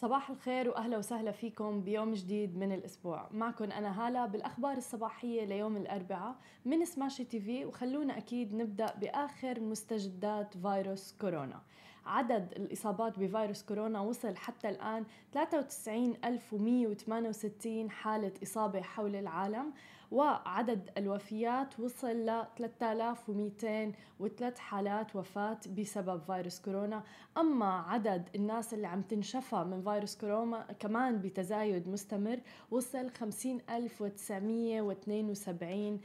صباح الخير وأهلا وسهلا فيكم بيوم جديد من الأسبوع. معكم أنا هالة بالأخبار الصباحية ليوم الأربعاء من سماشي تي في وخلونا أكيد نبدأ بآخر مستجدات فيروس كورونا. عدد الإصابات بفيروس كورونا وصل حتى الآن 93168 حالة إصابة حول العالم. وعدد الوفيات وصل ل 3203 حالات وفاة بسبب فيروس كورونا. أما عدد الناس اللي عم تنشفى من فيروس كورونا كمان بتزايد مستمر وصل 50972 آه،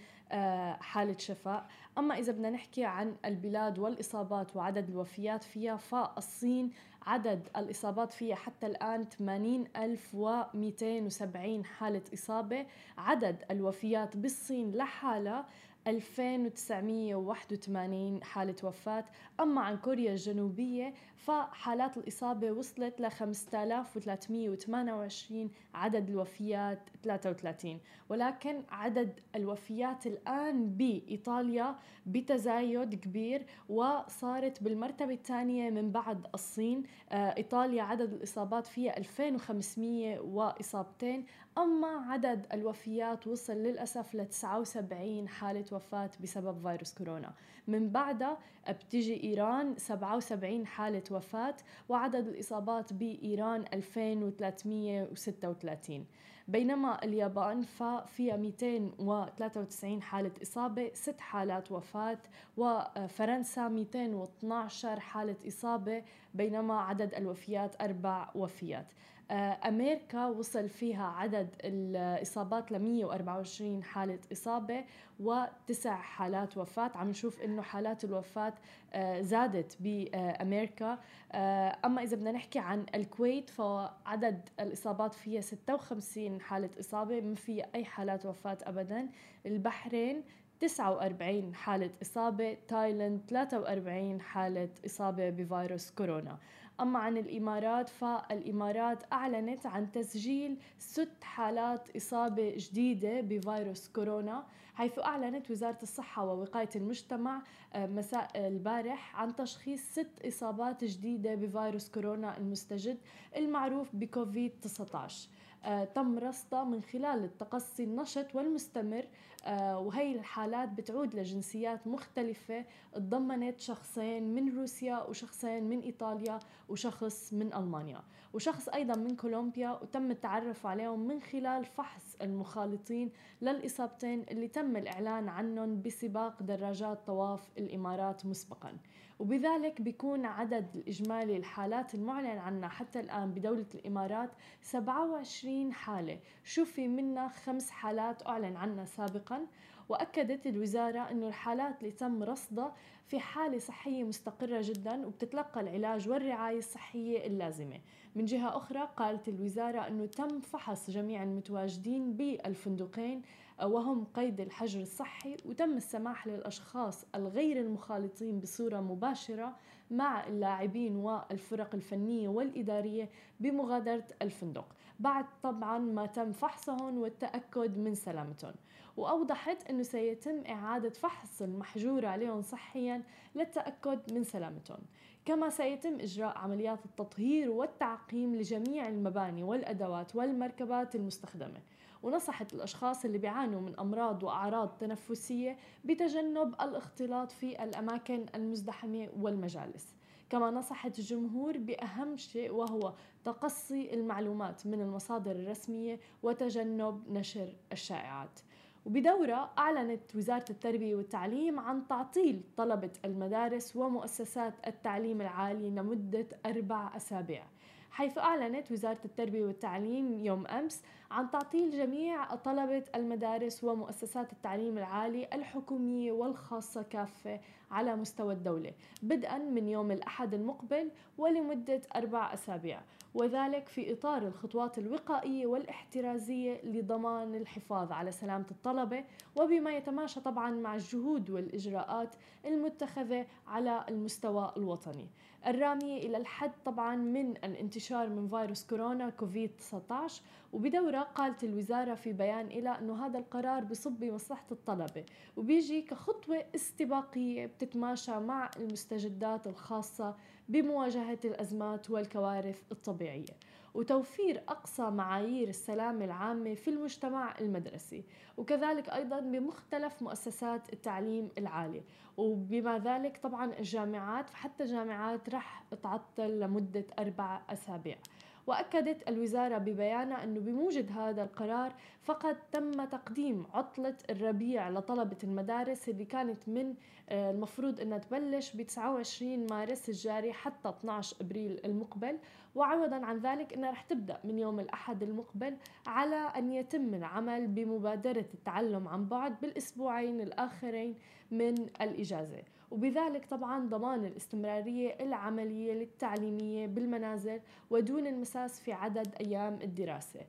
حالة شفاء. أما إذا بدنا نحكي عن البلاد والإصابات وعدد الوفيات فيها فالصين عدد الإصابات فيها حتى الآن 80270 حالة إصابة. عدد الوفيات بالصين لحالها 2981 حالة وفاة. أما عن كوريا الجنوبية فحالات الإصابة وصلت ل 5328 عدد الوفيات 33 ولكن عدد الوفيات الآن بإيطاليا بتزايد كبير وصارت بالمرتبة الثانية من بعد الصين. آه، إيطاليا عدد الإصابات فيها 2500 وإصابتين. أما عدد الوفيات وصل للأسف ل 79 حالة وفاة بسبب فيروس كورونا. من بعدها بتجي إيران 77 حالة وفاة وعدد الإصابات بإيران 2336 بينما اليابان ففيها 293 حالة إصابة 6 حالات وفاة وفرنسا 212 حالة إصابة بينما عدد الوفيات أربع وفيات. أمريكا وصل فيها عدد الإصابات ل 124 حالة إصابة وتسع حالات وفاة. عم نشوف إنه حالات الوفاة آه، زادت بأمريكا. آه، أما إذا بدنا نحكي عن الكويت فعدد الإصابات فيها 56 حالة إصابة ما فيها أي حالات وفاة أبدا. البحرين 49 حالة إصابة تايلاند 43 حالة إصابة بفيروس كورونا. أما عن الإمارات فالإمارات أعلنت عن تسجيل ست حالات إصابة جديدة بفيروس كورونا حيث أعلنت وزارة الصحة ووقاية المجتمع آه، مساء البارح عن تشخيص ست إصابات جديدة بفيروس كورونا المستجد المعروف بكوفيد 19 آه، تم رصدها من خلال التقصي النشط والمستمر آه، وهي الحالات بتعود لجنسيات مختلفة تضمنت شخصين من روسيا وشخصين من إيطاليا وشخص من ألمانيا. وشخص أيضا من كولومبيا وتم التعرف عليهم من خلال فحص المخالطين للإصابتين اللي تم الإعلان عنهم بسباق دراجات طواف الإمارات مسبقا. وبذلك بيكون عدد الإجمالي الحالات المعلن عنها حتى الآن بدولة الإمارات 27 حالة. شوفي منها خمس حالات أعلن عنها سابقا. وأكدت الوزارة أنه الحالات اللي تم رصدها في حالة صحية مستقرة جدا وبتتلقى العلاج والرعاية الصحية اللازمة. من جهة أخرى قالت الوزارة أنه تم فحص جميع المتواجدين بالفندقين وهم قيد الحجر الصحي وتم السماح للأشخاص الغير المخالطين بصورة مباشرة مع اللاعبين والفرق الفنية والإدارية بمغادرة الفندق. بعد طبعا ما تم فحصهم والتأكد من سلامتهم. وأوضحت أنه سيتم إعادة فحص المحجور عليهم صحيا للتأكد من سلامتهم. كما سيتم إجراء عمليات التطهير والتعقيم لجميع المباني والأدوات والمركبات المستخدمة. ونصحت الأشخاص اللي بيعانوا من أمراض وأعراض تنفسية بتجنب الاختلاط في الأماكن المزدحمة والمجالس. كما نصحت الجمهور بأهم شيء وهو تقصي المعلومات من المصادر الرسمية وتجنب نشر الشائعات. وبدورة أعلنت وزارة التربية والتعليم عن تعطيل طلبة المدارس ومؤسسات التعليم العالي لمدة أربع أسابيع. حيث أعلنت وزارة التربية والتعليم يوم أمس عن تعطيل جميع طلبة المدارس ومؤسسات التعليم العالي الحكومية والخاصة كافة على مستوى الدولة بدءا من يوم الأحد المقبل ولمدة أربع أسابيع. وذلك في إطار الخطوات الوقائية والاحترازية لضمان الحفاظ على سلامة الطلبة وبما يتماشى طبعا مع الجهود والإجراءات المتخذة على المستوى الوطني. الرامية إلى الحد طبعا من الانتشار من فيروس كورونا كوفيد 19 وبدورة قالت الوزارة في بيان إلى أنه هذا القرار بصب بمصلحة الطلبة وبيجي كخطوة استباقية بتتماشى مع المستجدات الخاصة بمواجهة الأزمات والكوارث الطبيعية. وتوفير أقصى معايير السلامة العامة في المجتمع المدرسي. وكذلك أيضا بمختلف مؤسسات التعليم العالي وبما ذلك طبعا الجامعات فحتى الجامعات رح تعطل لمدة أربع أسابيع. وأكدت الوزارة ببيانها أنه بموجب هذا القرار فقد تم تقديم عطلة الربيع لطلبة المدارس اللي كانت من آه، المفروض أنها تبلش ب 29 مارس الجاري حتى 12 أبريل المقبل. وعوضا عن ذلك أنها رح تبدأ من يوم الأحد المقبل على أن يتم العمل بمبادرة التعلم عن بعد بالأسبوعين الآخرين من الإجازة. وبذلك طبعا ضمان الاستمرارية العملية للتعليمية بالمنازل ودون المساس في عدد أيام الدراسة.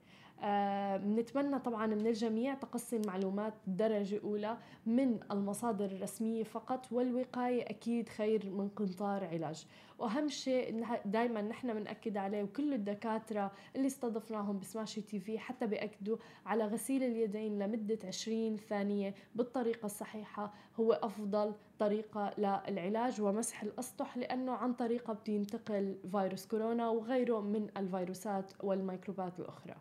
بنتمنى آه طبعا من الجميع تقصي المعلومات درجة أولى من المصادر الرسمية فقط والوقاية أكيد خير من قنطار علاج. وأهم شيء دائما نحن بنأكد عليه وكل الدكاترة اللي استضفناهم بسماشي تي في حتى بيأكدوا على غسيل اليدين لمدة 20 ثانية بالطريقة الصحيحة هو أفضل طريقة للعلاج ومسح الأسطح لأنه عن طريقة بينتقل فيروس كورونا وغيره من الفيروسات والميكروبات الأخرى.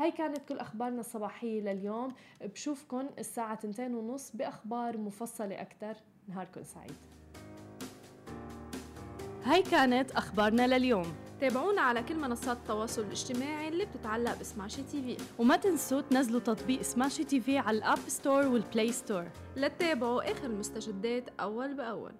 هاي كانت كل أخبارنا الصباحية لليوم. بشوفكن الساعة تنتين ونص بأخبار مفصلة أكثر نهاركم سعيد. هاي كانت أخبارنا لليوم. تابعونا على كل منصات التواصل الاجتماعي اللي بتتعلق ب Smashi TV. وما تنسوا تنزلوا تطبيق Smashi TV على ال App Store وال Play Store. لتتابعوا آخر المستجدات أول بأول.